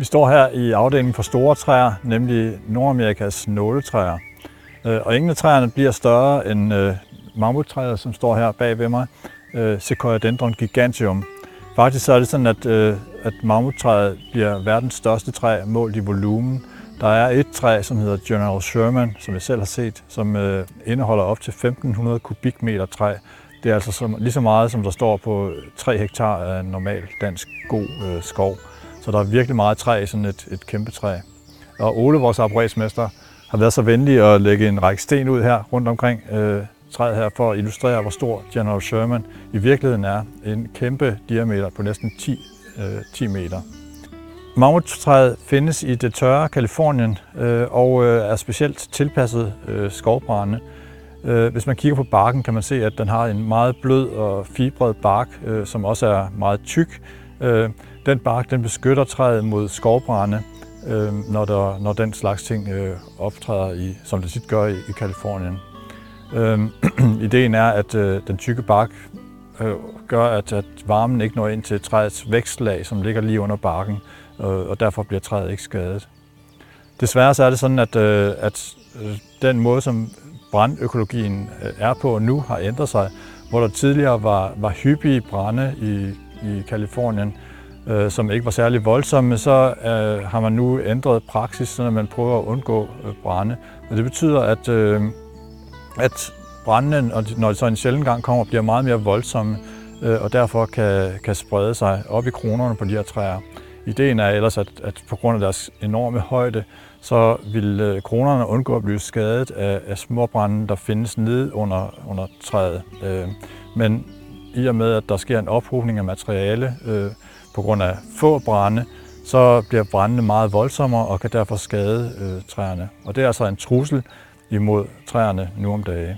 Vi står her i afdelingen for store træer, nemlig Nordamerikas nåletræer. Øh, og ingen af træerne bliver større end øh, mammuttræet, som står her bag ved mig, øh, Sequoia dendron giganteum. Faktisk så er det sådan, at, øh, at mammuttræet bliver verdens største træ målt i volumen. Der er et træ, som hedder General Sherman, som jeg selv har set, som indeholder op til 1500 kubikmeter træ. Det er altså lige så meget, som der står på 3 hektar af normal dansk god skov. Så der er virkelig meget træ i sådan et, et kæmpe træ. Og Ole, vores apparatsmester, har været så venlig at lægge en række sten ud her rundt omkring øh, træet her for at illustrere, hvor stor General Sherman i virkeligheden er. En kæmpe diameter på næsten 10, øh, 10 meter. Mammuttræet findes i det tørre Kalifornien øh, og øh, er specielt tilpasset øh, skovbrænde. Øh, hvis man kigger på barken, kan man se, at den har en meget blød og fibret bark, øh, som også er meget tyk. Øh, den bark den beskytter træet mod skovbrænde, øh, når, der, når den slags ting øh, optræder, i, som det tit gør i, i Kalifornien. Øh, ideen er, at øh, den tykke bark øh, gør, at, at varmen ikke når ind til træets vækstlag, som ligger lige under barken, øh, og derfor bliver træet ikke skadet. Desværre så er det sådan, at, øh, at øh, den måde, som brandøkologien øh, er på nu, har ændret sig. Hvor der tidligere var, var hyppige brænde i, i Kalifornien, øh, som ikke var særlig voldsomme, så øh, har man nu ændret praksis, så man prøver at undgå øh, brænde. Og det betyder, at, øh, at brændene, når de så en sjældent gang kommer, bliver meget mere voldsomme, øh, og derfor kan, kan sprede sig op i kronerne på de her træer. Ideen er ellers, at, at på grund af deres enorme højde, så vil øh, kronerne undgå at blive skadet af, af småbrænde, der findes nede under, under træet. Øh, men i og med, at der sker en ophobning af materiale øh, på grund af få brænde, så bliver brændene meget voldsommere og kan derfor skade øh, træerne. Og det er altså en trussel imod træerne nu om dagen.